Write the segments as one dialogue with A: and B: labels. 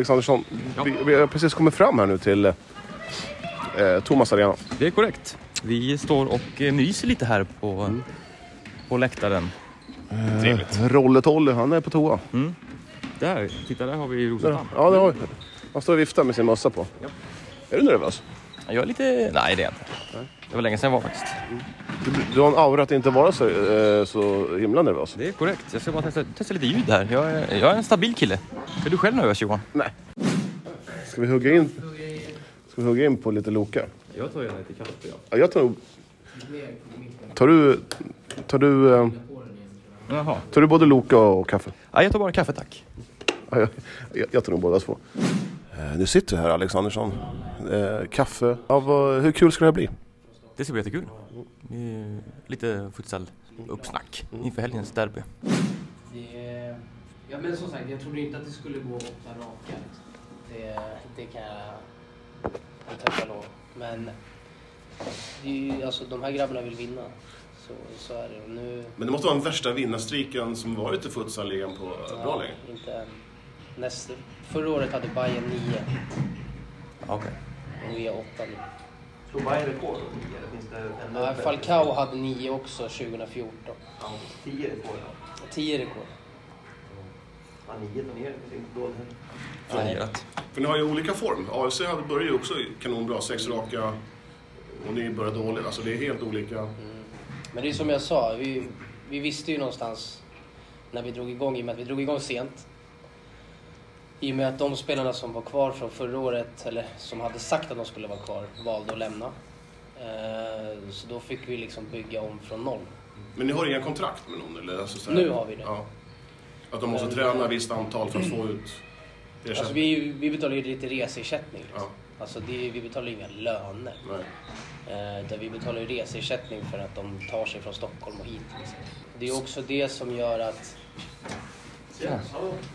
A: Alexandersson, vi, vi har precis kommit fram här nu till eh, Thomas Arena.
B: Det är korrekt. Vi står och eh, myser lite här på, på läktaren. Trevligt.
A: Rolle Tolle, han är på toa.
B: Där, titta där har vi
A: Där,
B: Rosengård.
A: ja, det har vi. Han står och viftar med sin mössa på. Är du nervös?
B: Jag är lite... Nej, det är jag inte. Det var länge sedan jag var faktiskt.
A: Du, du har en aura att inte vara så, eh, så himla nervös.
B: Det är korrekt. Jag ska bara testa, testa lite ljud här. Jag är, jag är en stabil kille. Är du själv nervös Johan?
A: Nej. Ska vi hugga in, ska vi hugga in på lite Loka?
B: Jag tar gärna lite kaffe. Ja.
A: Ja, jag tar nog... Tar du... Tar du, eh,
B: Jaha.
A: tar du både Loka och kaffe?
B: Ja, jag tar bara kaffe tack.
A: Ja, jag, jag, jag tar nog båda två. Eh, Nu sitter vi här Alexandersson. Eh, kaffe. Ja, vad, hur kul ska det här bli?
B: Det ska bli jättekul. Lite futsal-uppsnack inför helgens derby.
C: Det, ja men som sagt, jag trodde inte att det skulle gå åtta raka. Liksom. Det, det kan jag jag tacka lov. Men det är ju, alltså, de här grabbarna vill vinna. Så, så är det. Nu,
A: Men det måste vara den värsta vinnarstreaken som varit i futsalligan på bra länge.
C: inte än. Nästa, förra året hade Bayern nio
B: Okej.
C: och vi har åtta nu.
B: Slår Bayern rekord eller finns det
C: Ja, Falcao hade nio också 2014.
B: Tio rekord.
C: Tio rekord.
B: Ja, nio tar ner. Det är inte dåligt Planerat.
A: För ni har ju olika form. AFC hade börjat ju också kanonbra, sex raka. Och ni började dåligt. Alltså det är helt olika.
C: Men det är som jag sa, vi, vi visste ju någonstans när vi drog igång, i och med att vi drog igång sent. I och med att de spelarna som var kvar från förra året, eller som hade sagt att de skulle vara kvar, valde att lämna. Eh, Så då fick vi liksom bygga om från noll.
A: Men ni har inga kontrakt med någon? Eller? Alltså
C: Nu har vi det.
A: Ja. Att de måste
C: Men-
A: träna ett visst antal för att få ut ersättning?
C: Alltså vi, vi betalar ju lite reseersättning. Liksom.
A: Ja.
C: Alltså det, vi betalar inga löner.
A: Nej.
C: Eh, Där vi betalar ju reseersättning för att de tar sig från Stockholm och hit. Liksom. Det är också det som gör att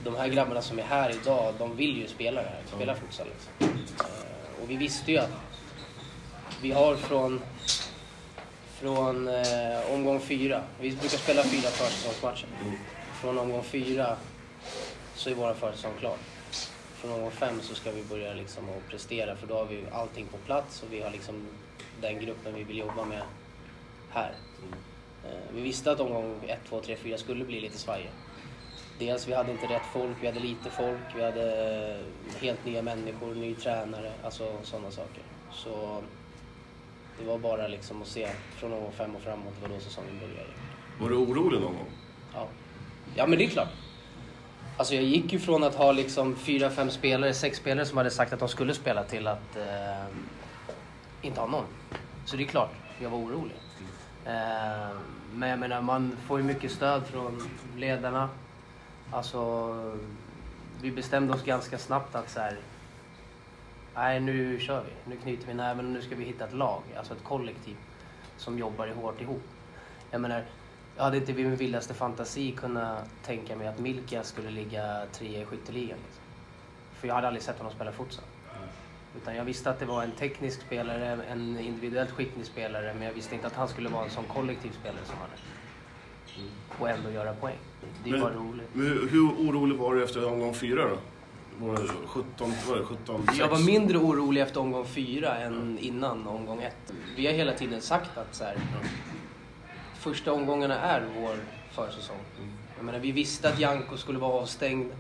C: de här grabbarna som är här idag, de vill ju spela det här, spela futsal. Liksom. Eh, Och vi visste ju att vi har från, från eh, omgång fyra, vi brukar spela fyra försäsongsmatcher. Från omgång fyra så är vår försäsong klar. Från omgång fem så ska vi börja liksom att prestera för då har vi allting på plats och vi har liksom den gruppen vi vill jobba med här. Eh, Vi visste att omgång 1, 2, 3, 4 skulle bli lite svajig. Dels vi hade inte rätt folk, vi hade lite folk, vi hade helt nya människor, ny tränare, alltså sådana saker. Så det var bara liksom att se från omgång 5 och framåt, det var då säsongen började.
A: Var du orolig någon gång?
C: Ja. ja, men det är klart. Alltså jag gick ju från att ha liksom fyra, fem spelare, sex spelare som hade sagt att de skulle spela till att eh, inte ha någon. Så det är klart, jag var orolig. Eh, men jag menar, man får ju mycket stöd från ledarna. Alltså, vi bestämde oss ganska snabbt att så här, nej nu kör vi. Nu knyter vi näven och nu ska vi hitta ett lag, alltså ett kollektiv som jobbar hårt ihop. Jag menar, jag hade inte vid min vildaste fantasi kunnat tänka mig att Milka skulle ligga trea i skytteligan. Liksom. För jag hade aldrig sett honom spela futsal. Utan jag visste att det var en teknisk spelare, en individuellt skicklig spelare, men jag visste inte att han skulle vara en sån kollektiv spelare som han är. Och ändå göra poäng. Det är
A: Men-
C: bara roligt.
A: Men hur, hur orolig var du efter omgång fyra då? Var det 17, var det 17
C: Jag var mindre orolig efter omgång fyra än innan omgång ett. Vi har hela tiden sagt att så här, första omgångarna är vår försäsong. Jag menar, vi visste att Janko skulle vara avstängd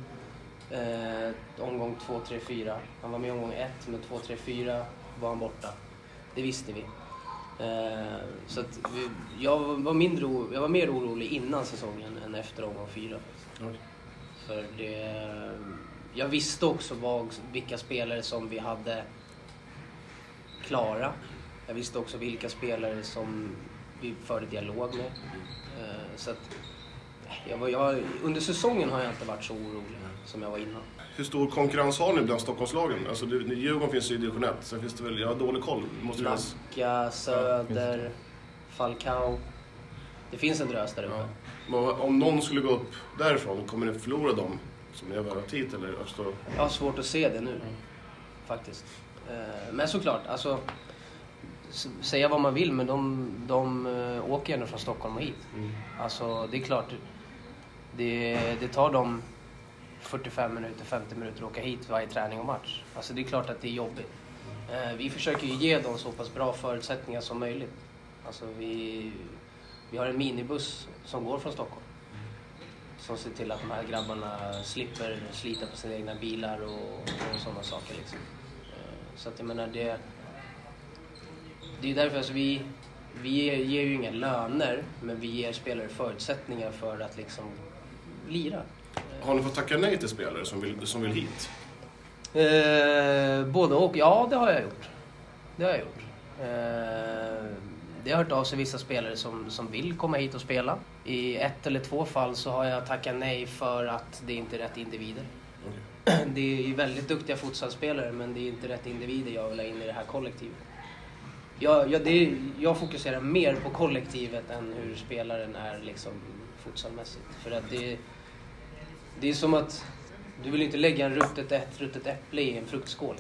C: eh, omgång två, tre, fyra. Han var med omgång ett, men två, tre, fyra var han borta. Det visste vi. Eh, så att vi, jag, var mindre, jag var mer orolig innan säsongen än efter omgång fyra. För det, jag visste också vad, vilka spelare som vi hade klara. Jag visste också vilka spelare som vi förde dialog med. Eh, Så att, jag var, jag, under säsongen har jag inte varit så orolig som jag var innan.
A: Hur stor konkurrens har ni bland Stockholmslagen? Alltså, Djurgården finns ju i division 1, sen finns det väl, jag har dålig koll. Måste.
C: Nacka, Söder, Falcao. Det finns en drös där uppe.
A: Ja. Om någon skulle gå upp därifrån, kommer ni förlora dem som ni har värvat hit? Eller?
C: Jag har svårt att se det nu. Faktiskt. Eh, Men såklart, alltså. Säga vad man vill, men de, de eh, åker ändå från Stockholm och hit. Alltså, det är klart. Det, det tar dem 45 minuter, 50 minuter och åka hit varje träning och match. Alltså det är klart att det är jobbigt. Eh, vi försöker ju ge dem så pass bra förutsättningar som möjligt. Alltså vi, vi har en minibuss som går från Stockholm. Som ser till att de här grabbarna slipper slita på sina egna bilar och, och sådana saker. Liksom. Eh, så att jag menar det... Det är därför alltså vi, vi ger ju inga löner, men vi ger spelare förutsättningar för att liksom lira.
A: Har ni fått tacka nej till spelare som vill, som vill hit?
C: Eh, både och. Ja, det har jag gjort. Det har jag gjort. Eh, det har hört av sig vissa spelare som, som vill komma hit och spela. I ett eller två fall så har jag tackat nej för att det inte är rätt individer. Det är ju väldigt duktiga futsalspelare men det är inte rätt individer jag vill ha in i det här kollektivet. Jag, jag, det jag fokuserar mer på kollektivet än hur spelaren är liksom futsalmässigt. För att det, det är som att du vill inte lägga en ruttet, ett ruttet äpple i en fruktskål.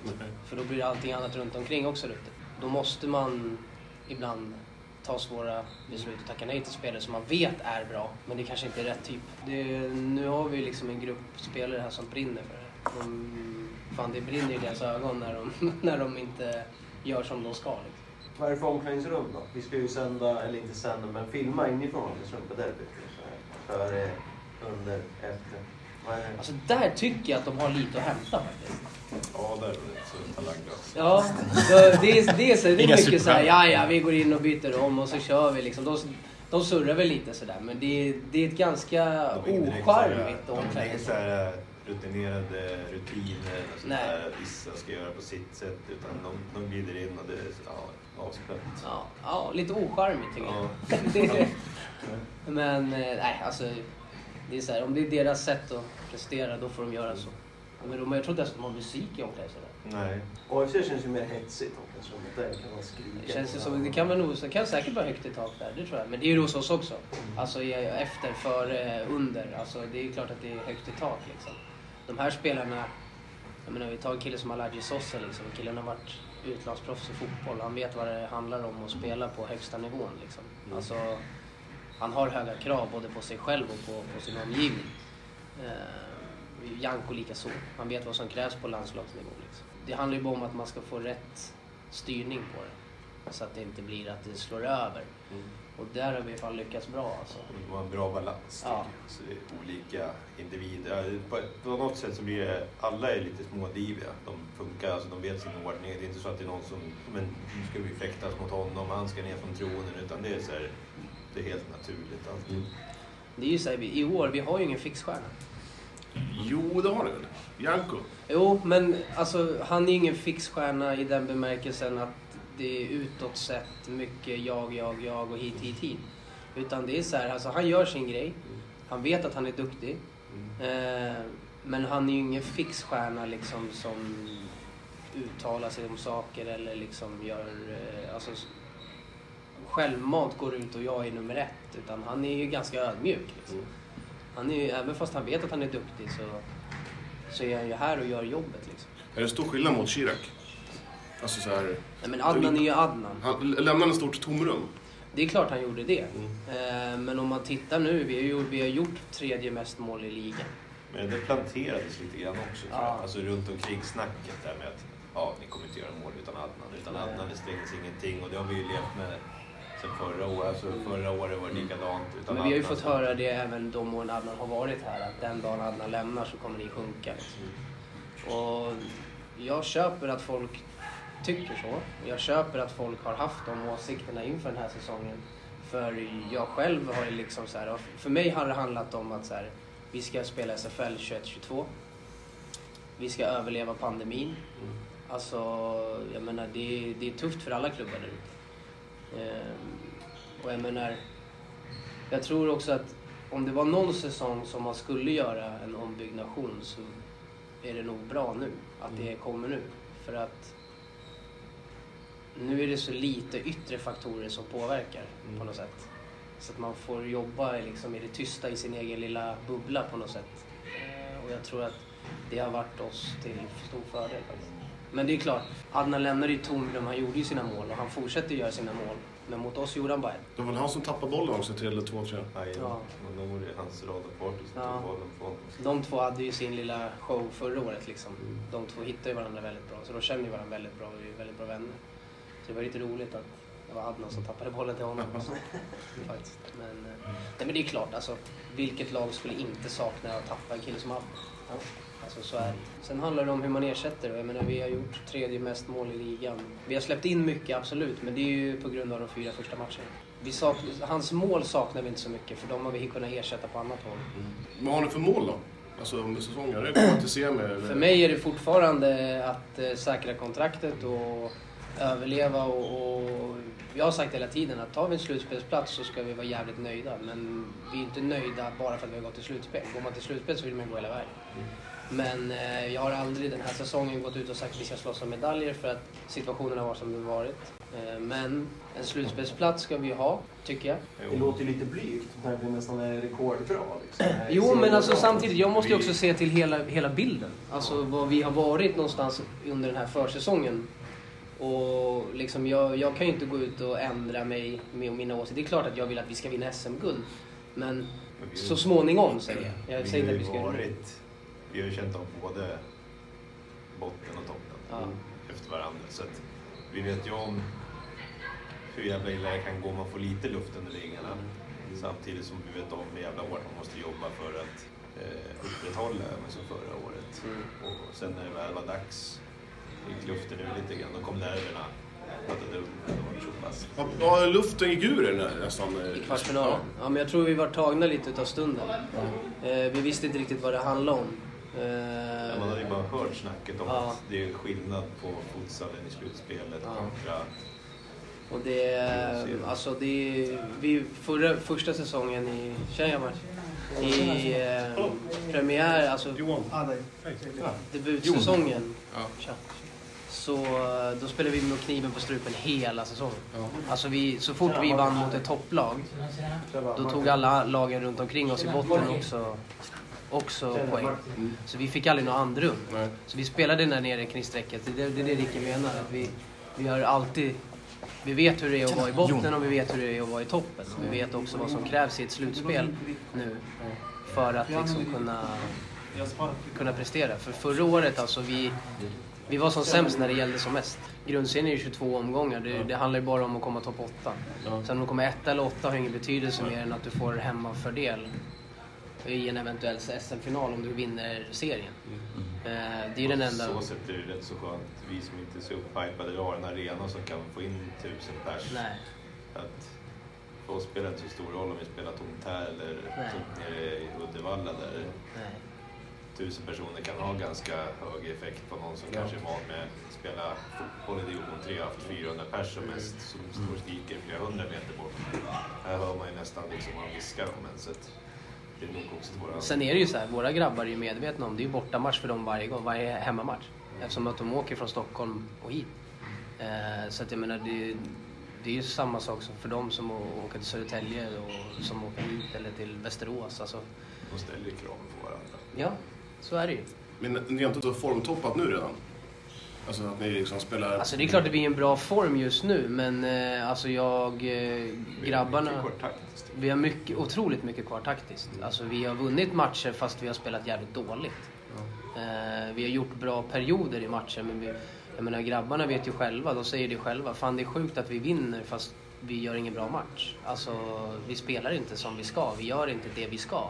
C: För då blir allting annat runt omkring också ruttet. Då måste man ibland ta svåra beslut och tacka nej till spelare som man vet är bra, men det kanske inte är rätt typ. Det, nu har vi liksom en grupp spelare här som brinner för det. De, fan, det brinner i deras ögon när de, när de inte gör som de ska. Liksom.
D: Vad är det för omklädningsrum då? Vi ska ju sända, eller inte sända, men filma inifrån omklädningsrummet på derbyt. Före, under, efter.
C: Alltså där tycker jag att de har lite att hämta faktiskt.
A: Ja, där är det talanglöst.
C: Ja, det är, det är, så, det är mycket så här,
B: superstjärnor.
C: ja ja vi går in och byter om och så kör vi liksom. De, de surrar väl lite sådär men det är, det är ett ganska
E: De
C: ocharmigt
E: De är inte så
C: omklädningsrum.
E: här rutinerade rutiner och sånt
C: Nej.
E: där vissa ska göra på sitt sätt. Utan de, de glider in och det är ja, avspänt.
C: Ja, ja, lite ocharmigt tycker
E: Ja.
C: jag. Men eh, nej, alltså. Det är så här, om det är deras sätt att prestera då får de göra så. Men de, jag tror inte ens att de har musik i omklädningsrummet.
E: Nej.
D: AFC känns ju mer hetsigt omklädningsrummet. Där kan man skrika.
C: Det känns ju som, det kan, väl nog, det kan säkert vara högt i tak där, det tror jag. Men det är ju hos oss också. Alltså i- efter, före, under. Alltså det är ju klart att det är högt i tak liksom. De här spelarna, jag menar vi tar en kille som Alaji Sosa liksom. Killen har varit utlandsproffs i fotboll. Han vet vad det handlar om att spela på högsta nivån liksom. Alltså, han har höga krav både på sig själv och på, på sin omgivning. Eh, Janko likaså. Han vet vad som krävs på landslagsnivå. Liksom. Det handlar ju bara om att man ska få rätt styrning på det. Så att det inte blir att det slår över. Och där har vi fall lyckats bra alltså.
E: Det var en bra balans.
C: Ja.
E: Så det är olika individer. På, något sätt så blir det, alla är lite smådiviga. De funkar, alltså de vet sin ordning. Det är inte så att det är någon som, men nu ska vi fäktas mot honom, han ska ner från tronen. Utan det är så här, det är helt naturligt allting.
C: Det är ju så här, i år, vi har ju ingen fixstjärna.
A: Jo, det har ni väl? Janko?
C: Jo, men alltså han är ju ingen fixstjärna i den bemärkelsen att det är utåt sett mycket jag, jag, jag och hit, hit, hit. Utan det är så här, alltså han gör sin grej. Han vet att han är duktig. Eh, men han är ju ingen fixstjärna liksom som uttalar sig om saker eller liksom gör... Eh, alltså, självmant går ut och jag är nummer ett. Utan han är ju ganska ödmjuk. Liksom. Han är ju, även fast han vet att han är duktig så, så är han ju här och gör jobbet. Liksom.
A: Är det stor skillnad mot Chirac? Alltså så här,
C: Nej, men Adnan är ju Adnan.
A: han lämnade ett stort tomrum.
C: Det är klart han gjorde det. Eh, men om man tittar nu, vi har, ju, vi har gjort tredje mest mål i ligan.
E: Men det planterades lite grann också tror
C: Ja.
E: jag. Alltså runt omkring snacket där med att ja, ni kommer inte göra mål utan Adnan. Utan
C: Nej.
E: Adnan det strängs ingenting och det har vi ju levt med sen förra året. Alltså förra året var det likadant. Utan
C: Men vi har ju fått
E: så-
C: höra det även de åren Adnan har varit här, att den dagen Adnan lämnar så kommer ni sjunka. Liksom. Och jag köper att folk tycker så. Jag köper att folk har haft de åsikterna inför den här säsongen. För jag själv har ju liksom så här, för mig har det handlat om att så här, vi ska spela SFL 21-22. Vi ska överleva pandemin. Alltså, jag menar det, är- det är tufft för alla klubbar där ute. Ehm, och jag menar, jag tror också att om det var någon säsong som man skulle göra en ombyggnation så är det nog bra nu. Att det kommer nu. För att nu är det så lite yttre faktorer som påverkar på något sätt. Så att man får jobba liksom i det tysta i sin egen lilla bubbla på något sätt. Eh, Och jag tror att det har varit oss till stor fördel faktiskt. Men det är klart, Adnan lämnade ju tomrum. Han gjorde ju sina mål och han fortsätter göra sina mål. Men mot oss gjorde han bara ett.
A: Det var väl han som tappade bollen också till 2-3.
E: Nej,
C: Ja.
E: och då var det hans radarpartner som
C: Ja.
E: tog bollen från honom.
C: De två hade ju sin lilla show förra året liksom. De två hittade ju varandra väldigt bra. Så de känner ju varandra väldigt bra och är ju väldigt bra vänner. Så det var lite roligt att det var Adnan som tappade bollen till honom. Faktiskt. Men, eh, nej, men det är klart, alltså, vilket lag skulle inte sakna att tappa en kille som Adnan? Ja, alltså, så är det. Sen handlar det om hur man ersätter. Jag menar, vi har gjort tredje mest mål i ligan. Vi har släppt in mycket, absolut, men det är ju på grund av de fyra första matcherna. Vi saknar, hans mål saknar vi inte så mycket, för de har vi kunnat ersätta på annat håll.
A: Vad har ni för mål då? Alltså under säsongen? Är det komma till semi? eller?
C: För mig är det fortfarande att eh, säkra kontraktet och överleva och, och jag har sagt hela tiden att tar vi en slutspelsplats så ska vi vara jävligt nöjda. Men vi är inte nöjda bara för att vi har gått till slutspel. Går man till slutspel så vill man gå hela vägen. Men eh, jag har aldrig den här säsongen gått ut och sagt att vi ska slåss om medaljer för att situationen har varit som den varit. Eh, men en slutspelsplats ska vi ha, tycker jag.
D: Det låter ju lite blygt att det nästan är rekordbra. Liksom.
C: Jo, men alltså samtidigt, jag måste ju också se till hela, hela bilden. Alltså vad vi har varit någonstans under den här försäsongen. Och liksom jag, jag kan ju inte gå ut och ändra mig med mina åsikter. Det är klart att jag vill att vi ska vinna SM-guld. Men
E: Men vi-
C: så småningom säger jag. Jag
E: vi
C: säger inte att vi ska göra det.
E: Vi har ju känt av både botten och toppen
C: Ja.
E: efter varandra. Så att vi vet ju om hur jävla illa det kan gå om man får lite luft under vingarna. Samtidigt som vi vet om hur jävla hårt man måste jobba för att eh, upprätthålla även som förra året.
C: Mm.
E: Och sen när det väl var dags gick luften ur lite grann. Då kom nerverna.
A: Ja, Ja, luften gick ur den nästan. eh,
C: I kvartsfinalen. Ja, men jag tror vi var tagna lite utav stunden. Eh, vi visste inte riktigt vad det handlade om. Eh,
E: Man hade ju bara hört snacket om
C: Ja.
E: att det är skillnad på futsalen i slutspelet
C: Ja.
E: kontra
C: Och det, alltså det, vi förra, första säsongen i, tjena Mars, i eh, premiär, alltså debutsäsongen. Tja. Så eh, då spelade vi med kniven på strupen hela säsongen. Alltså vi, så fort vi vann mot ett topplag, då tog alla lagen runt omkring oss i botten också, också poäng. Så vi fick aldrig något andrum.
A: Nej.
C: Så vi spelade där nere kring strecket. Det är det, det, är det Ricky menar. Att vi, vi har alltid... Vi vet hur det är att vara i botten och vi vet hur det är att vara i toppen. Vi vet också vad som krävs i ett slutspel nu för att liksom kunna, kunna prestera. För förra året alltså, vi, vi var som sämst när det gällde som mest. Grundserien är ju 22 omgångar. Det, det handlar ju bara om att komma topp 8. Sen om du kommer etta eller åtta har ingen betydelse mer än att du får hemmafördel i en eventuell SM-final om du vinner serien. Eh, Det är ju den enda...
E: Så sätt är det rätt så skönt. Vi som inte är så upphypade har en arena som kan få in tusen pers.
C: Nej.
E: Att för oss spelar det inte så stor roll om vi spelar tomt här eller
C: Nej.
E: tomt nere i Uddevalla där
C: Nej.
E: tusen personer kan ha ganska hög effekt på någon som kanske är van med att spela fotboll i division 3 har haft 400 pers som mest som står och skriker flera hundra meter bort. Här hör man ju nästan liksom vad viskar om en. Så att också till våra...
C: Sen är det ju så här, våra grabbar är ju medvetna om det är ju bortamatch för dem varje gång, varje hemmamatch. Eftersom att de åker från Stockholm och hit. Eh, så att jag menar, det, det är ju samma sak som för dem som åka till Södertälje och som åker hit eller till Västerås. Alltså,
E: De ställer krav på varandra.
C: ja, så är det ju.
A: Men ni har inte formtoppat nu redan? Alltså att ni liksom spelar...
C: Alltså det är klart att vi är i en bra form just nu, men eh, alltså jag, eh,
E: Vi har
C: grabbarna...
E: mycket kort taktiskt.
C: Vi har mycket, otroligt mycket kvar taktiskt. Alltså vi har vunnit matcher fast vi har spelat jävligt dåligt. Eh, vi har gjort bra perioder i matcher men vi, jag menar grabbarna vet ju själva, de säger det själva. Fan det är sjukt att vi vinner fast vi gör ingen bra match. Alltså vi spelar inte som vi ska, vi gör inte det vi ska.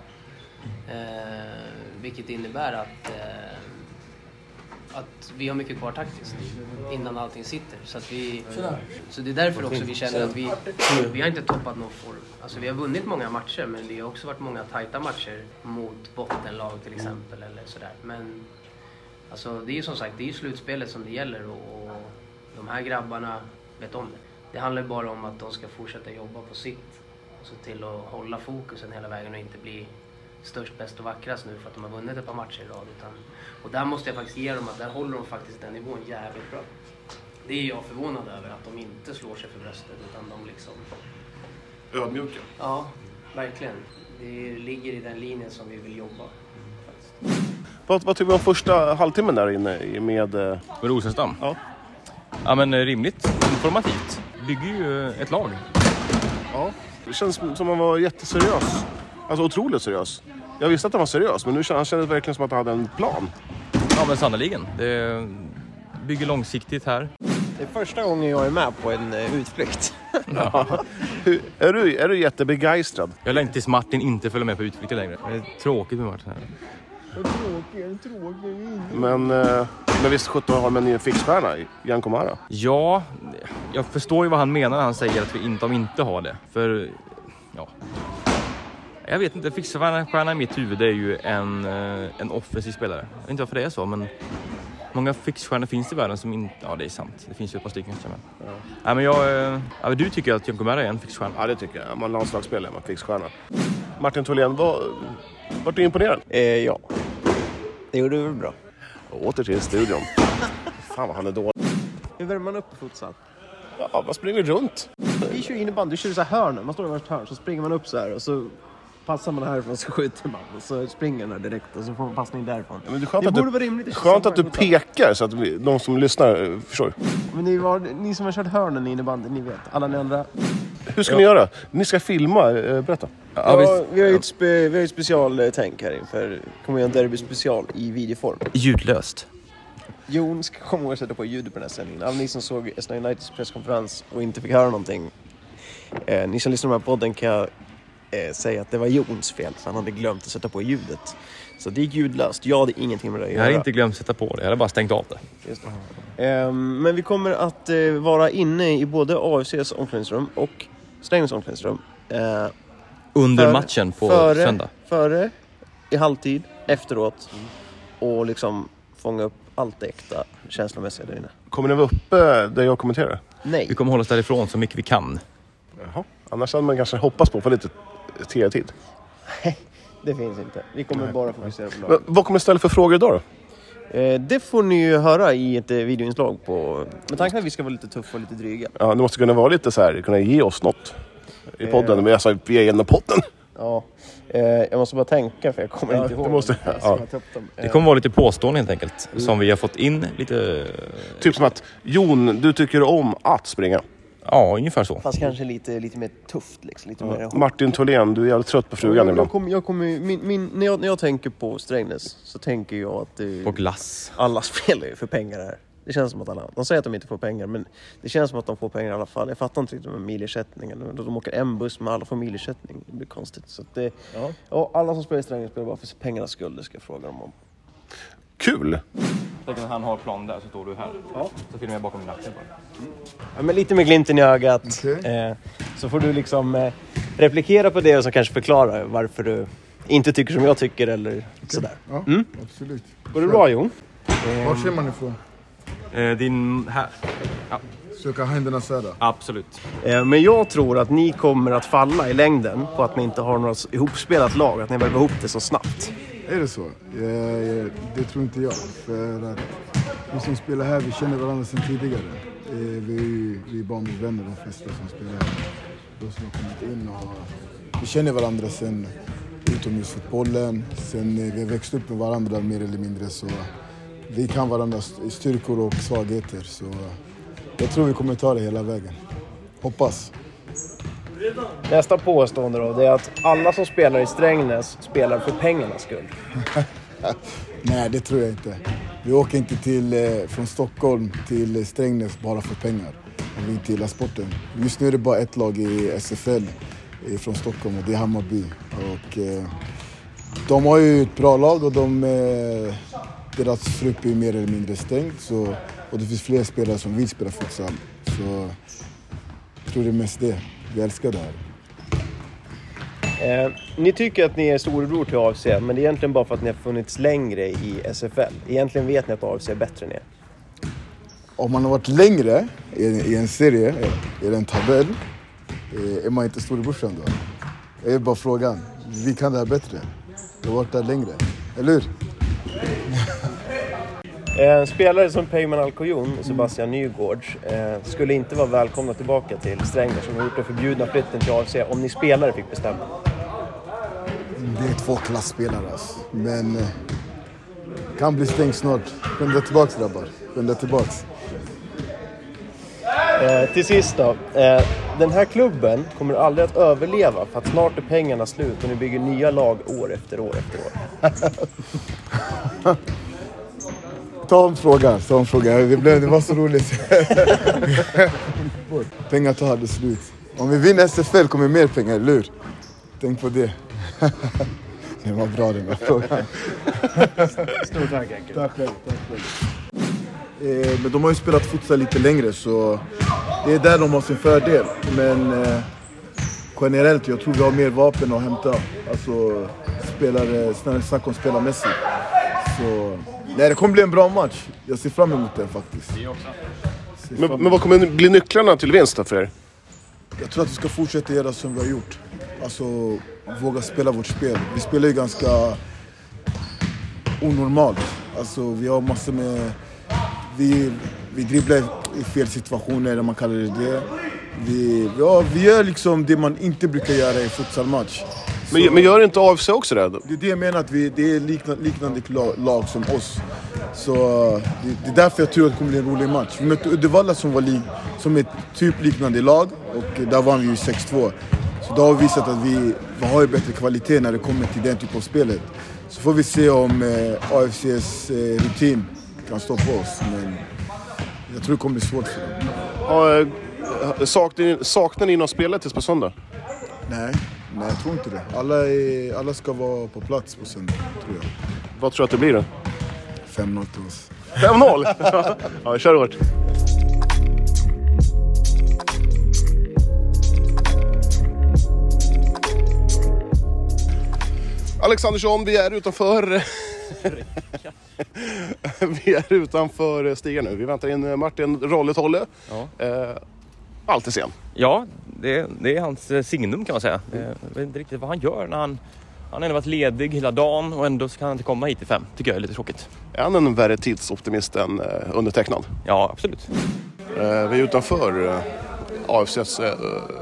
C: Eh, vilket innebär att eh, att vi har mycket kvar taktiskt innan allting sitter. Så, att vi, så det är därför också vi känner att vi, vi har inte toppat någon form. Alltså vi har vunnit många matcher men det har också varit många tajta matcher mot bottenlag till exempel eller sådär. Men alltså, det är ju som sagt, det är ju slutspelet som det gäller och, och de här grabbarna vet om det. Det handlar bara om att de ska fortsätta jobba på sitt och se till att hålla fokusen hela vägen och inte bli störst, bäst och vackrast nu för att de har vunnit ett par matcher i rad. Utan, och där måste jag faktiskt ge dem att där håller de faktiskt den nivån jävligt bra. Det är jag förvånad över, att de inte slår sig för bröstet utan de liksom...
A: Ödmjuka.
C: Ja, verkligen. Det ligger i den linjen som vi vill jobba.
A: Vad, vad tycker du om första halvtimmen där inne med... eh,
B: Med Rosenstam?
A: Ja.
B: Ja men eh, rimligt. Informativt. Bygger ju eh, ett lag.
A: Ja. Det känns som att han var jätteseriös. Alltså otroligt seriös. Jag visste att han var seriös, men nu kändes kändes verkligen som att han hade en plan.
B: Ja men sannerligen. Det bygger långsiktigt här.
D: Det är första gången jag är med på en eh, utflykt.
A: Hur, är, du, är du jättebegeistrad?
B: Jag längtar tills Martin inte följer med på utflykter längre. Det är tråkigt med Martin här.
A: Men, eh, men visst sjutton har de en fixstjärna, i Jan Komara?
B: Ja, jag förstår ju vad han menar när han säger att vi inte, de inte har det. För, ja. Jag vet inte, fixstjärna i mitt huvud är ju en, eh, en offensiv spelare. Jag vet inte varför det är så, men många fixstjärnor finns i världen som inte... Ja, det är sant. Det finns ju ett par stycken. Ja. Nej, men jag... eh, Ja, men du tycker att Jan Komara är en fixstjärna?
A: Ja, det tycker jag. Är man landslagsspelare är man fixstjärna. Martin Tholén, vad, vart du imponerad?
D: Eh, ja. Det gjorde du väl bra.
A: Åter till studion. Fan vad han är dålig.
D: Hur värmer man upp på futsal?
A: Ja, vad springer runt?
D: Vi kör innebandy, vi kör så här hörn. Man står i varsitt hörn, så springer man upp så här och så passar man härifrån så skjuter man. Och så springer man där direkt och så får man passning därifrån.
A: Ja, men det är skönt
D: Det
A: att
D: borde
A: du,
D: vara rimligt.
A: skönt att du pekar så att vi, de som lyssnar eh, förstår.
D: Men ni, var, ni som har kört hörnen i innebandy, ni vet. Alla ni andra.
A: Hur ska ni göra? Ni ska filma, eh, berätta.
B: Ja, visst.
D: vi har ju ett, spe, vi har ett specialtänk här inför. kommer göra en derby special i videoform.
B: Ljudlöst.
D: Jon ska komma ihåg att sätta på ljudet på den här sändningen. Alla ni som såg Estland Uniteds presskonferens och inte fick höra någonting. Eh, ni som lyssnar på den här podden kan eh, säga att det var Jons fel. För han hade glömt att sätta på ljudet. Så det gick ljudlöst. Jag hade ingenting med det att
B: Jag
D: göra.
B: hade inte glömt sätta på det, jag hade bara stängt av det.
D: Just det. Ehm, men vi kommer att eh, vara inne i både AFCs omklädningsrum och Strängnäs omklädningsrum. Eh,
B: Under
D: För-
B: matchen på
D: före,
B: söndag.
D: Före, i halvtid, efteråt. Och liksom fånga upp allt det äkta känslomässiga där inne.
A: Kommer ni vara uppe där jag kommenterar?
D: Nej.
B: Vi kommer hålla oss därifrån så mycket vi kan.
A: Jaha. Annars hade man kanske hoppats på att få lite tv-tid.
D: Det finns inte. Vi kommer bara fokusera på
A: Men
D: laget.
A: vad kommer ställa för frågor idag då?
D: Eh, det får ni ju höra i ett eh, videoinslag på... Med tanke på att vi ska vara lite tuffa och lite dryga.
A: Ja, ni måste kunna vara lite så här, kunna ge oss något i podden. Men jag sa, vi är ändå podden.
D: Ja. Eh, jag måste bara tänka för jag kommer
A: Ja,
D: inte ihåg.
A: du måste- ja.
B: Det kommer vara lite påståenden helt enkelt. Som vi har fått in lite...
A: Typ som att, Jon, du tycker om att springa.
B: Ja, ungefär så.
D: Fast kanske lite, lite mer tufft liksom. Lite mer
A: Martin Tholén, du är jävligt trött på frugan
D: jag, jag
A: ibland.
D: kommer, jag kommer, ju- min, min, när, jag, när jag tänker på Strängnäs så tänker jag att det,
B: På glass.
D: alla spelar ju för pengar här. Det känns som att alla, de säger att de inte får pengar men det känns som att de får pengar i alla fall. Jag fattar inte riktigt med milersättningen. De åker en buss men alla får milersättning. Det blir konstigt. Så att det, ja. alla som spelar i Strängnäs spelar bara för pengarnas skull. Det ska jag fråga dem om.
A: Kul!
B: När han har plan där så står du här. Ja. Så filmar jag bakom din axel bara.
D: Ja, men lite med glimten i ögat.
F: Okej.
D: Eh, så får du liksom eh, replikera på det och så kanske förklara varför du inte tycker som jag tycker eller sådär.
F: Ja,
D: Mm.
F: absolut.
D: Går det bra Jon?
F: Var ser man ifrån?
B: Eh, din... Här.
F: Söka händerna söder.
B: Absolut.
D: Eh, Men jag tror att ni kommer att falla i längden på att ni inte har något ihopspelat lag, att ni väver ihop det så snabbt.
F: Är det så? Eh, eh, Det tror inte jag. För att vi som spelar här, vi känner varandra sedan tidigare. Eh, vi är ju vi är barndomsvänner de flesta som spelar här. De som har kommit in och vi känner varandra sen utomhusfotbollen. Sen eh, vi har växt upp med varandra mer eller mindre så vi kan varandras styrkor och svagheter. Så jag tror vi kommer ta det hela vägen. Hoppas.
D: Nästa påstående då, det är att alla som spelar i Strängnäs spelar för pengarnas skull.
F: Nej, det tror jag inte. Vi åker inte till, eh, från Stockholm till Strängnäs bara för pengar. om vi inte gillar sporten. Just nu är det bara ett lag i SFL eh, från Stockholm och det är Hammarby. Och, eh, de har ju ett bra lag och de, eh, deras trupp är mer eller mindre stängd. Så, och det finns fler spelare som vill spela futsal. Så jag tror det är mest det. Vi älskar det här.
D: Eh, ni tycker att ni är storebror till AFC, men det är egentligen bara för att ni har funnits längre i SFL. Egentligen vet ni att AFC är bättre än er.
F: Om man har varit längre i, i en serie, i en tabell, eh, är man inte storebrorsan då? Det är bara frågan. Vi kan det här bättre. Vi har varit där längre. Eller hur?
D: Eh, spelare som Peyman Alcoyon och Sebastian Nygårds eh, skulle inte vara välkomna tillbaka till Strängnäs som har gjort den förbjudna flytten till AFC om ni spelare fick bestämma.
F: Det är två klassspelare alltså. Men eh, Kan bli stängt snart. Skynda tillbaks grabbar. Skynda tillbaks.
D: Eh, till sist då. Eh, den här klubben kommer aldrig att överleva för att snart är pengarna slut och ni bygger nya lag år efter år efter år.
F: Ta en fråga, ta en fråga. Det, blev, det var så roligt. pengar tar aldrig slut. Om vi vinner SFL kommer mer pengar, eller hur? Tänk på det. det var bra den här frågan.
G: Stort tack Henke.
F: Tack själv. Tack själv. Eh, men de har ju spelat futsal lite längre så det är där de har sin fördel. Men eh, generellt, jag tror vi har mer vapen att hämta. Alltså spelare, snarare snack om spelarmässigt. Så nej, det kommer bli en bra match. Jag ser fram emot den faktiskt.
A: Men, men vad kommer bli nycklarna till vinst då för er?
F: Jag tror att vi ska fortsätta göra som vi har gjort. Alltså våga spela vårt spel. Vi spelar ju ganska onormalt. Alltså vi har massor med... Vi, vi dribblar i fel situationer, om man kallar det det. Vi, ja, vi gör liksom det man inte brukar göra i futsalmatch.
A: Men, men gör inte AFC också det?
F: Det är det jag menar, att vi, det är liknande, liknande lag, som oss. Så det, det är därför jag tror att det kommer bli en rolig match. Vi mötte Uddevalla som var li, som ett typ liknande lag och där vann vi ju 6-2. Så då har vi visat att vi, vi har bättre kvalitet när det kommer till den typen av spelet. Så får vi se om eh, AFCs eh, rutin kan stoppa oss. Men jag tror det kommer bli svårt för dem.
A: Ja, eh, saknar, ni, saknar ni någon spelare tills på söndag?
F: Nej, nej jag tror inte det. Alla, är, alla ska vara på plats på söndag, tror jag.
A: Vad tror du att det blir då?
F: 5-0 till oss.
A: 5-0? ja, kör hårt. Alexandersson, vi är utanför... vi är utanför stigen nu. Vi väntar in Martin Rolle-Tolle.
B: Ja.
A: Eh, alltid sen.
B: Ja, det, det är hans eh, signum kan man säga. Eh, Jag vet inte riktigt vad han gör när han... Han har ändå varit ledig hela dagen och ändå kan han inte komma hit i fem. Tycker jag är lite tråkigt.
A: Är han en värre tidsoptimist än eh, undertecknad?
B: Ja, absolut.
A: Vi är utanför AFCs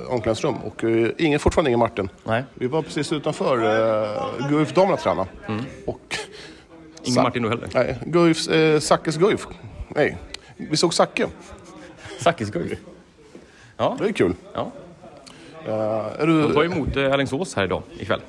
A: omklädningsrum och ingen, fortfarande ingen Martin.
B: Nej,
A: Vi var precis utanför Guif damerna tränade. Och
B: ingen
A: Sa-
B: Martin då heller.
A: Nej, Guifs, eh, Sackes Guif. Nej, vi såg Zacke.
B: Sackis Guif. Ja,
A: Det är kul.
B: ja.
A: Eh, är
B: De tar
A: du
B: emot eh, Alingsås här idag, ikväll.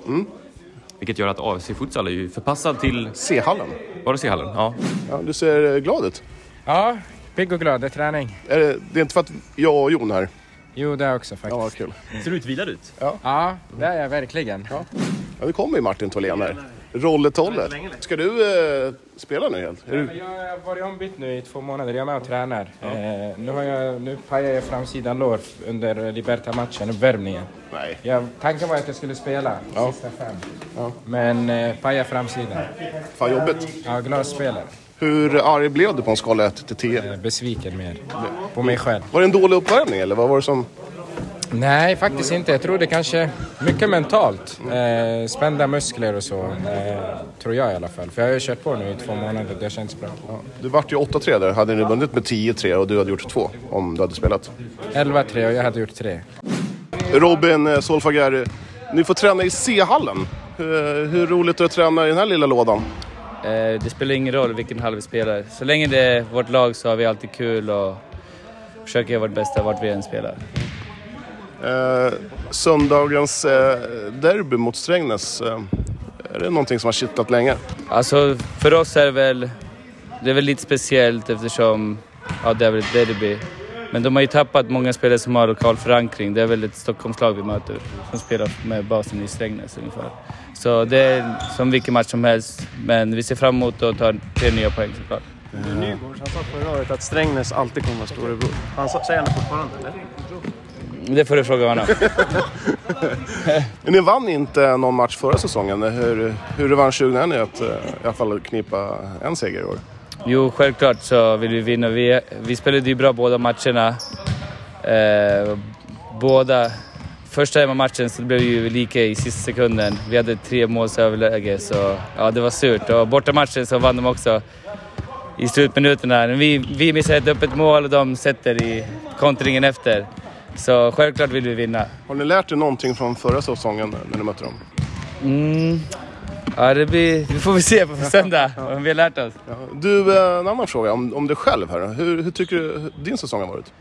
B: Vilket gör att AFC Futsal är ju förpassad till...
A: C-hallen?
B: Var det C-hallen? Ja.
A: Ja, du ser eh, glad ut.
G: Ja, pigg och glad. Det är träning.
A: Är det, det är inte för att jag och Jon här?
G: Jo, det också
A: Ja,
G: faktiskt.
A: vad kul.
B: Ser utvilad ut.
G: Ja, det är jag verkligen.
A: Ja, det kommer ju Martin Tholén här. Rolle-Tolle. Ska du eh, spela nu helt? Är du...
G: Jag har varit ombytt nu i två månader. Jag är med och tränar. Eh, nu, har jag, nu pajar jag framsidan lår under Liberta-matchen, uppvärmningen.
A: Nej.
G: Jag, tanken var att jag skulle spela sista fem. Men eh, paja framsidan.
A: Fan jobbigt.
G: Ja, glasspelare.
A: Hur arg blev du på en skala 1 till 10?
G: Eh, besviken mer. På mig själv.
A: Var det en dålig uppvärmning eller vad var det som...
G: Nej, faktiskt inte. Jag tror det kanske mycket mentalt. Eh, spända muskler och så. Eh, tror jag i alla fall. För jag har ju kört på nu i två månader. Det känns bra.
A: Du vart ju 8-3 där. Hade ni vunnit med 10-3 och du hade gjort 2 om du hade spelat.
G: 11-3 och jag hade gjort 3.
A: Robin eh, Solfager, ni får träna i C-hallen. Hur, hur roligt är det att träna i den här lilla lådan?
H: Eh, det spelar ingen roll vilken hall vi spelar. Så länge det är vårt lag så har vi alltid kul och försöker göra vårt bästa vart vi än spelar.
A: Eh, söndagens eh, derby mot Strängnäs, eh, är det någonting som har kittlat länge?
H: Alltså för oss är det väl, det är väl lite speciellt eftersom ja, det är väl ett derby. Men de har ju tappat många spelare som har lokal förankring. Det är väl ett Stockholmslag vi möter som spelar med basen i Strängnäs ungefär. Så det är som vilken match som helst. Men vi ser fram emot att ta tre nya poäng såklart.
D: Nygårds, han sa förra året att Strängnäs alltid kommer vara storebror. Han sa, säger han det fortfarande eller?
H: Det får du fråga honom.
A: Ni vann inte någon match förra säsongen. Hur, hur revanschsugna är ni att eh, i alla fall knipa en seger i år?
H: Jo, självklart så vill vi vinna. Vi, vi spelade ju bra båda matcherna. Eh, båda... Första hemmamatchen så blev det ju lika i sista sekunden. Vi hade tre målsöverläge så ja, det var surt. Och bortamatchen så vann de också i slutminuterna. Vi, vi missade ett öppet mål och de sätter i kontringen efter. Så självklart vill vi vinna.
A: Har ni lärt er någonting från förra säsongen när ni mötte dem?
H: Mm. Ja, det blir, vi får väl se på söndag om vi har lärt oss.
A: Ja. Du, eh, en annan fråga om, om dig själv här. Hur, hur tycker du din säsong har varit?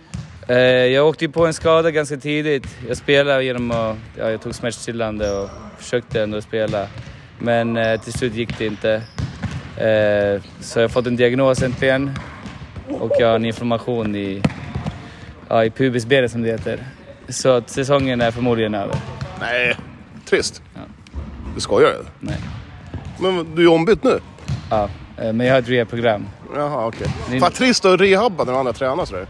H: Eh, jag åkte ju på en skada ganska tidigt. Jag spelade genom att... Ja, jag tog smärtstillande och försökte ändå spela. Men eh, till slut gick det inte. Eh, så jag har fått en diagnos äntligen. Och jag har en inflammation i, ja, i pubisbenet som det heter. Så att säsongen är förmodligen över.
A: Nej, trist.
H: Ja.
A: Du skojar eller?
H: Nej.
A: Men du är ombytt nu?
H: Ja, eh, men jag har ett rehab-program.
A: Jaha, okej.
H: Ni-
A: Fan trist att rehabba när de andra tränar sådär.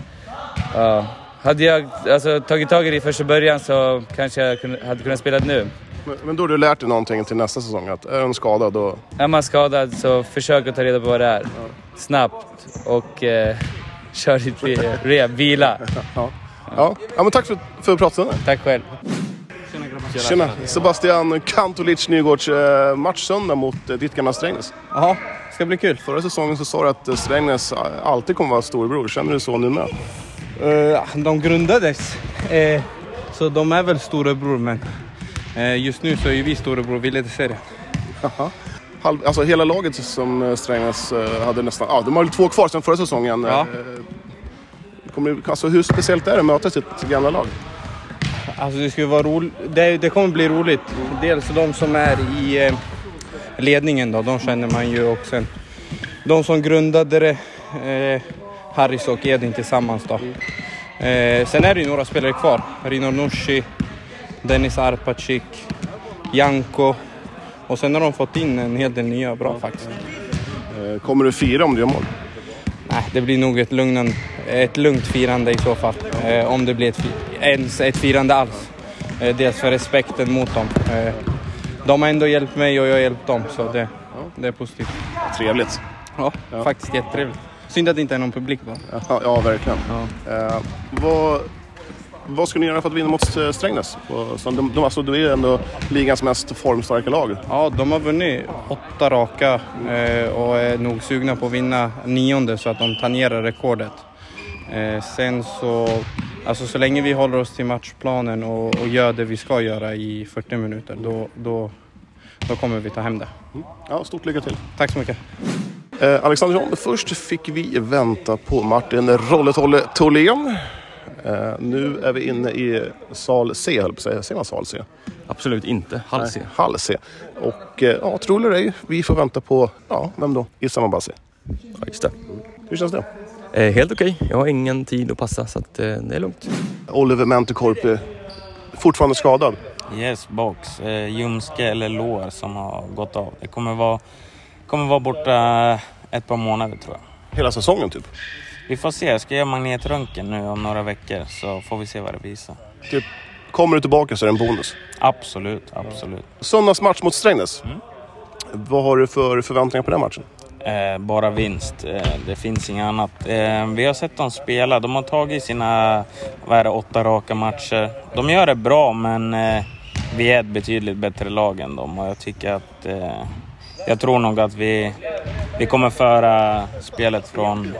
H: Ja. Hade jag alltså, tagit tag i det i första början så kanske jag hade kunnat spela nu.
A: Men, men då har du lärt dig någonting till nästa säsong. Att är en skadad då...
H: Är man skadad så försök att ta reda på vad det är. Snabbt och eh, kör ditt re-. Vila.
A: Ja. Ja, men tack för, för pratstunden.
H: Tack själv.
A: Tjena. Sebastian Kantolic Nygårds eh, match söndag mot eh, ditt gamla Strängnäs.
I: Ja, ska bli kul.
A: Förra säsongen så sa du att eh, Strängnäs alltid kommer vara storebror. Känner du så nu med?
I: Eh, de grundades, eh, så de är väl storebror men eh, just nu så är ju vi storebror, vi leder serien.
A: Halv, alltså hela laget som eh, Strängnäs eh, hade nästan... Ja, de har ju två kvar sedan förra säsongen.
I: Ja.
A: Eh, Kommer, alltså, hur speciellt är det att möta sitt gamla lag?
I: Alltså det skulle vara roligt, det, det kommer bli roligt. Dels de som är i ledningen då, de känner man ju och sen de som grundade det, eh, Harris och Edin tillsammans då. Eh, sen är det ju några spelare kvar. Rino Nushi, Dennis Arpacik, Janko och sen har de fått in en hel del nya bra faktiskt.
A: Eh, kommer du fira om du gör mål?
I: Nej, det blir nog ett, lugnan, ett lugnt firande i så fall. Eh, om det blir ett, ens ett firande alls. Eh, dels för respekten mot dem. Eh, de har ändå hjälpt mig och jag har hjälpt dem, så det, det är positivt.
A: Trevligt.
I: Ja, faktiskt jättetrevligt. Synd att det inte är någon publik bara.
A: Ja, ja verkligen.
I: Ja.
A: Vad, vad ska ni göra för att vinna mot eh, Strängnäs? De, de, alltså, du är ändå ligans mest formstarka lag.
I: Ja, de har vunnit åtta raka eh, och är nog sugna på att vinna nionde så att de tangerar rekordet. Eh, sen så, alltså så länge vi håller oss till matchplanen och, och gör det vi ska göra i 40 minuter, då, då, då kommer vi ta hem det.
A: Ja, stort lycka till.
I: Tack så mycket.
A: Eh, Alexandersson, först fick vi vänta på Martin Rolletolle Tholén. Eh, nu är vi inne i sal C, höll på att säga. Säger man sal C?
B: Absolut inte. Hall C.
A: Nej, Hall C. Och eh, ja, tro eller ej, vi får vänta på, ja, vem då? Issam Abbasi.
B: Ja, just det.
A: Hur känns det?
B: Eh, helt okej. Jag har ingen tid att passa så att, eh, det är lugnt.
A: Oliver Mentekorpi, fortfarande skadad.
J: Yes, box. Eh, ljumske eller lår som har gått av. Det kommer vara, kommer vara borta ett par månader tror jag.
A: Hela säsongen typ.
J: Vi får se. Jag ska göra magnetröntgen nu om några veckor så får vi se vad det visar.
A: typ. Kommer du tillbaka så är det en bonus.
J: Absolut, absolut.
A: Söndagsmatch mot Strängnäs. Vad har du för förväntningar på den matchen?
J: Eh, bara vinst. Eh, det finns inget annat. Eh, vi har sett dem spela. De har tagit sina vad är det, åtta raka matcher. De gör det bra men eh, vi är ett betydligt bättre lag än dem och jag tycker att eh, jag tror nog att vi, vi kommer föra spelet från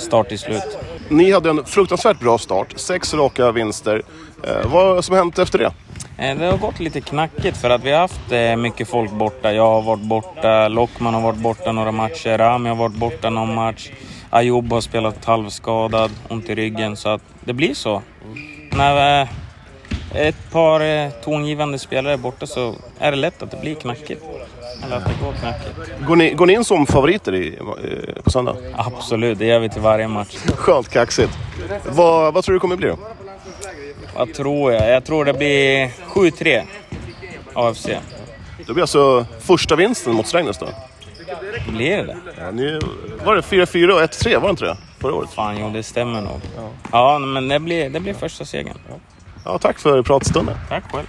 J: start till slut.
A: Ni hade en fruktansvärt bra start, sex raka vinster. Eh, vad som hänt efter det?
J: Eh, Det har gått lite knackigt för att vi har haft eh, mycket folk borta. Jag har varit borta, Lockman har varit borta några matcher, Rami har varit borta någon match. Ayoub har spelat halvskadad, ont i ryggen. Så att det blir så. När eh, ett par eh, tongivande spelare är borta så är det lätt att det blir knackigt. Går
A: ni, går ni in som favoriter i, eh, på söndag?
J: Absolut, det gör vi till varje match.
A: Skönt kaxigt. Vad, vad tror du kommer bli då?
J: Vad tror jag? Jag tror det blir 7-3 AFC.
A: Det blir alltså första vinsten mot Strängnäs då?
J: Blir det?
A: Ja, ni, var det 4-4 och 1-3? Var det inte det? Förra året?
J: Fan, jo det stämmer nog. Ja, men det blir, det blir första segern.
A: Ja, tack för pratstunden.
J: Tack själv.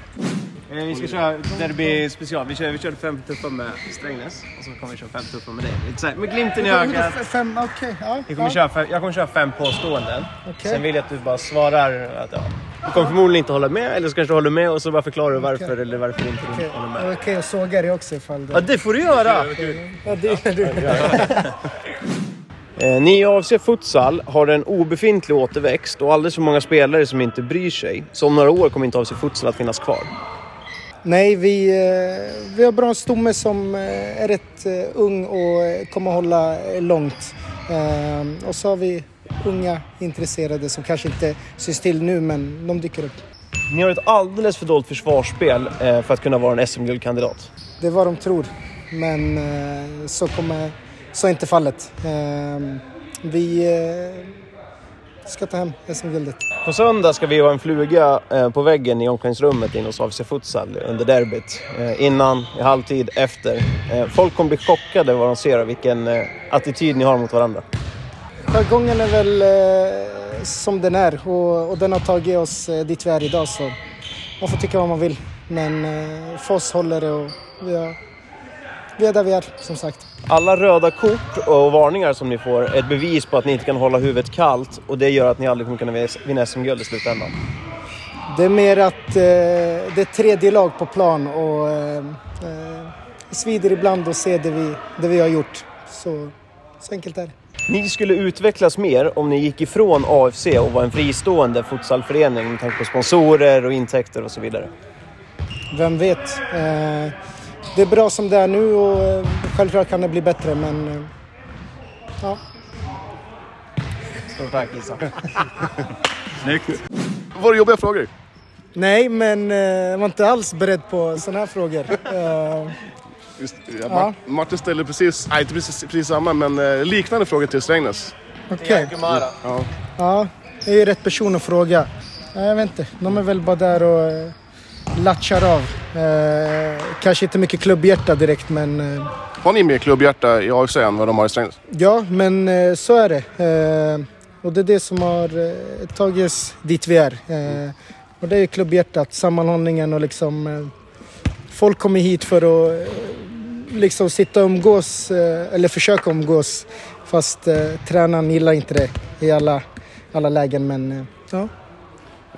D: Eh, Vi ska köra derby special. Vi, kör, vi körde fem tuffar med Strängnäs och så kommer vi köra fem tuffar med dig. Lite så här, med glimten i ögat.
K: Fem, okej. ja,
D: Vi kommer
K: ja.
D: köra fem, jag kommer köra fem påståenden.
K: Okej.
D: Sen vill jag att du bara svarar att ja, du kommer förmodligen inte hålla med eller så kanske du håller med och så bara förklarar du varför eller varför inte du
K: Okej,
D: inte håller med.
K: Okej, okay, jag sågar det också ifall det...
D: Ja, det får du göra!
K: Ja, det gör du.
D: Eh, ni i AFC Futsal har en obefintlig återväxt och alldeles för många spelare som inte bryr sig. Så om några år kommer inte AFC Futsal att finnas kvar.
K: Nej, vi, eh, vi har bra stomme som eh, är rätt eh, ung och kommer hålla långt. Och så har vi unga intresserade som kanske inte syns till nu, men de dyker upp.
D: Ni har ett alldeles för dåligt försvarsspel för att kunna vara en SM-guldkandidat.
K: Det är vad de tror, men så, kommer, så är inte fallet. Vi ska ta hem SM-guldet.
D: På söndag ska vi ha en fluga eh, på väggen i omklädningsrummet in hos AFC Futsal under derbyt. Eh, Innan, i halvtid, efter. Eh, Folk kommer bli chockade vad de ser och vilken attityd ni har mot varandra.
K: Jargongen är väl som den är och, och den har tagit oss dit vi är idag så man får tycka vad man vill. Men för oss håller det och vi är där vi är som sagt.
D: Alla röda kort och varningar som ni får är ett bevis på att ni inte kan hålla huvudet kallt och det gör att ni aldrig kommer kunna vinna SM-guld i slutändan.
K: Det är mer att eh, det är tredje lag på plan och eh, eh, svider ibland att se det vi, det vi har gjort. Så, så enkelt är det.
D: Ni skulle utvecklas mer om ni gick ifrån AFC och var en fristående futsalförening med tanke på sponsorer och intäkter och så vidare.
K: Vem vet? Eh, det är bra som det är nu och eh, självklart kan det bli bättre men eh, ja.
D: Stort tack Isak.
A: Snyggt. Var det jobbiga frågor?
K: Nej, men eh, jag var inte alls beredd på sådana här frågor.
A: Just, ja,
K: Ja.
A: Mart- Martin ställde precis, nej inte precis, precis samma, men liknande frågor till Strängnäs.
K: Okej.
A: Ja.
K: Ja, jag är ju rätt person att fråga. Ja, Jag vet inte, de är väl bara där och latchar av. Eh, kanske inte mycket klubbhjärta direkt men eh,
A: Har ni mer klubbhjärta i AFC än vad de har i Strängnäs?
K: ja, men eh, så är det. Eh, och det är det som har eh, tagit oss dit vi är. Eh, och det är klubbhjärtat, sammanhållningen och liksom folk kommer hit för att liksom sitta och umgås eller försöka umgås fast tränaren gillar inte det i alla, alla lägen men ja.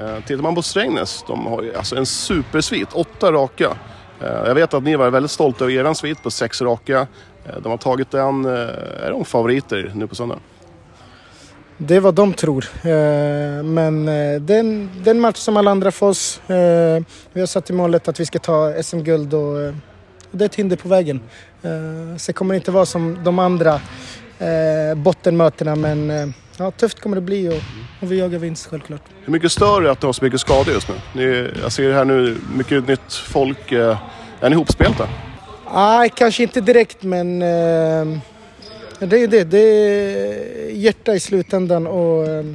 A: Eh, tittar man på Strängnäs, de har ju alltså en supersvit, åtta raka. Eh, jag vet att ni var väldigt stolta över er svit på sex raka. Eh, de har tagit den, är de favoriter nu på söndag?
K: Det är vad de tror. Men det är en, det är en match som alla andra för oss. Vi har satt i målet att vi ska ta SM-guld och det är ett hinder på vägen. Sen kommer det inte vara som de andra eh, bottenmötena men eh, ja, tufft kommer det bli och, och vi jagar vinst självklart.
A: Hur mycket stör det att det har så mycket skador just nu? Ni, jag ser här nu, mycket nytt folk. Eh, är ni ihopspelta?
K: Nej, kanske inte direkt men eh, det är ju det. Det är hjärta i slutändan och eh,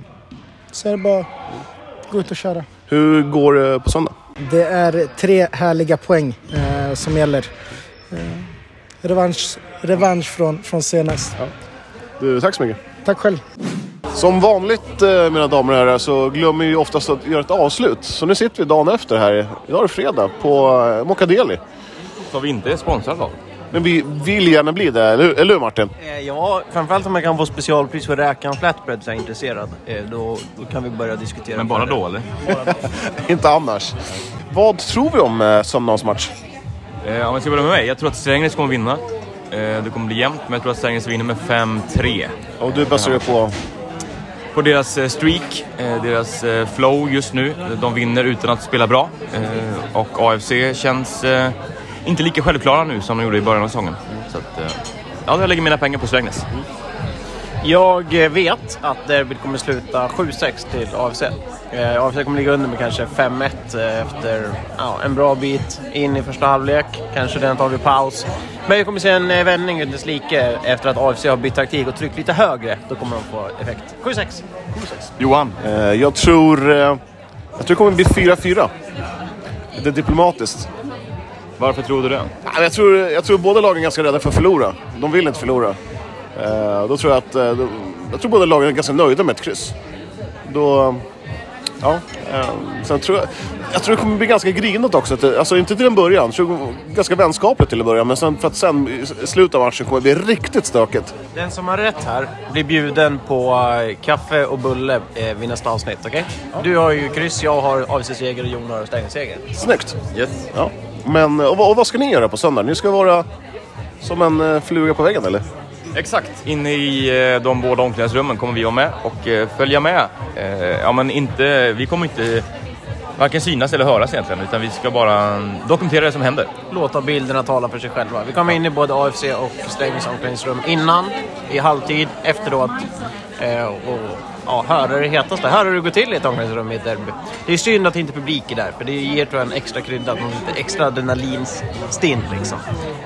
K: så är det bara att gå ut och köra.
A: Hur går det på söndag?
K: Det är tre härliga poäng eh, som gäller. Eh, revansch revansch från, från senast.
A: Du, tack så mycket.
K: Tack själv.
A: Som vanligt eh, mina damer och herrar så glömmer vi oftast att göra ett avslut. Så nu sitter vi dagen efter här. Idag är det fredag på eh, Mokadeli.
B: Som vi inte är sponsrade av.
A: Men vi vill gärna bli det, eller, hur- eller hur Martin?
D: Eh, Ja, framförallt om jag kan få specialpris för räkan flatbread så är jag intresserad. Då, då kan vi börja diskutera.
B: Men bara då eller?
A: Inte annars. Vad tror vi om söndagens match?
B: Eh, om jag ska börja med mig. Jag tror att Strängnäs kommer vinna. Eh, det kommer bli jämnt, men jag tror att Strängnäs vinner med 5-3.
A: Och du baserar på?
B: På deras eh, streak, eh, deras flow just nu. De vinner utan att spela bra. Och AFC känns inte lika självklara nu som de gjorde i början av säsongen. Så att, ja, jag lägger mina pengar på Strängnäs.
D: Jag vet att derbyt kommer sluta 7-6 till AFC. Eh, AFC kommer ligga under med kanske 5-1 eh, efter ja, en bra bit in i första halvlek. Kanske den tar vi paus. Men vi kommer se en eh, vändning utan like efter att AFC har bytt taktik och tryckt lite högre. Då kommer de få effekt. 7-6.
A: Johan? Eh, jag tror... Eh, jag tror det kommer bli 4-4. Det är diplomatiskt.
B: Varför tror du det?
A: Ja, Jag tror, jag tror båda lagen är ganska rädda för att förlora. De vill inte förlora. Eh, då tror jag att... Eh, jag tror båda lagen är ganska nöjda med ett kryss. Då... Ja. Eh, sen tror jag... Jag tror det kommer bli ganska grinigt också. Alltså inte till en början. Ganska vänskapligt till en början. Men sen, för att sen i slutet av matchen kommer det bli riktigt stökigt.
D: Den som har rätt här blir bjuden på eh, kaffe och bulle eh, vid nästa avsnitt. Okej? Du har ju kryss, jag har AFC-seger och Jon har Strängnäs-seger.
A: Snyggt!
B: Yes.
A: Ja. Men, och, vad- och vad ska ni göra på söndag? Ni ska vara som en eh, fluga på väggen eller?
B: Exakt. Inne i eh, de båda omklädningsrummen kommer vi vara med och eh, följa med. Eh, ja, men inte, vi kommer inte varken synas eller höras egentligen. Utan vi ska bara dokumentera det som händer.
D: Låta bilderna tala för sig själva. Vi kommer in i både AFC och Strängnäs omklädningsrum innan, i halvtid, efteråt. Eh, och ja, höra det hetaste. Höra hur det går till i ett omklädningsrum i ett derby. Det är synd att inte publik är där, för det ger tror jag en extra krydda, lite extra adrenalinstint liksom.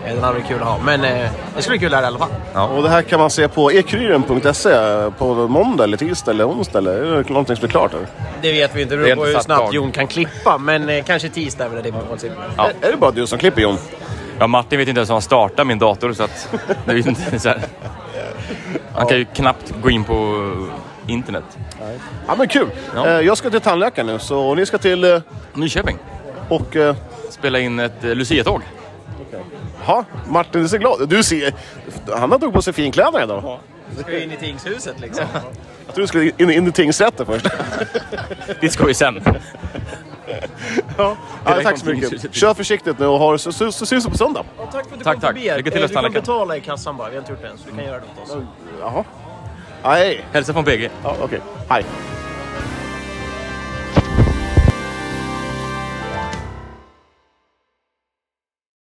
D: Eh, den hade varit kul att ha. Men eh, det skulle bli kul här i alla fall.
A: Och det här kan man se på ekryren.se på måndag, eller tisdag eller onsdag. Eller är det någonting som är klart? Eller?
D: Det vet vi inte, det beror på hur snabbt
B: dag.
D: Jon kan klippa. Men eh, kanske tisdag är väl det sin.
B: Ja.
A: Är, är det bara du som klipper Jon?
B: Ja, Martin vet inte ens hur han startar min dator så att det är inte så här. Han kan ju knappt gå in på internet.
A: Ja men kul!
B: Ja.
A: Eh, jag ska till tandläkaren nu, så ni ska till... Eh,
B: Nyköping.
A: och... Eh,
B: Spela in ett eh, Lucia-tåg.
A: ha, Martin du ser glad Du ser... Han har tagit på sig finkläderna idag.
D: Ska in i tingshuset liksom.
A: Jag tror du skulle in, in i tingsrätten först.
B: Dit ska vi sen.
A: ja,
B: Direkt
A: tack så mycket. Kör försiktigt nu och ha, så, så, så syns vi på söndag.
D: tack för att du
B: Tack,
D: kom
B: tack.
D: förbi.
B: Lycka till
D: Eh, Du kan betala i kassan bara, vi har inte gjort det än. Så du kan göra det åt oss.
A: Jaha. Nej.
B: Hälsa från PG.
A: Ja, okej. Hej.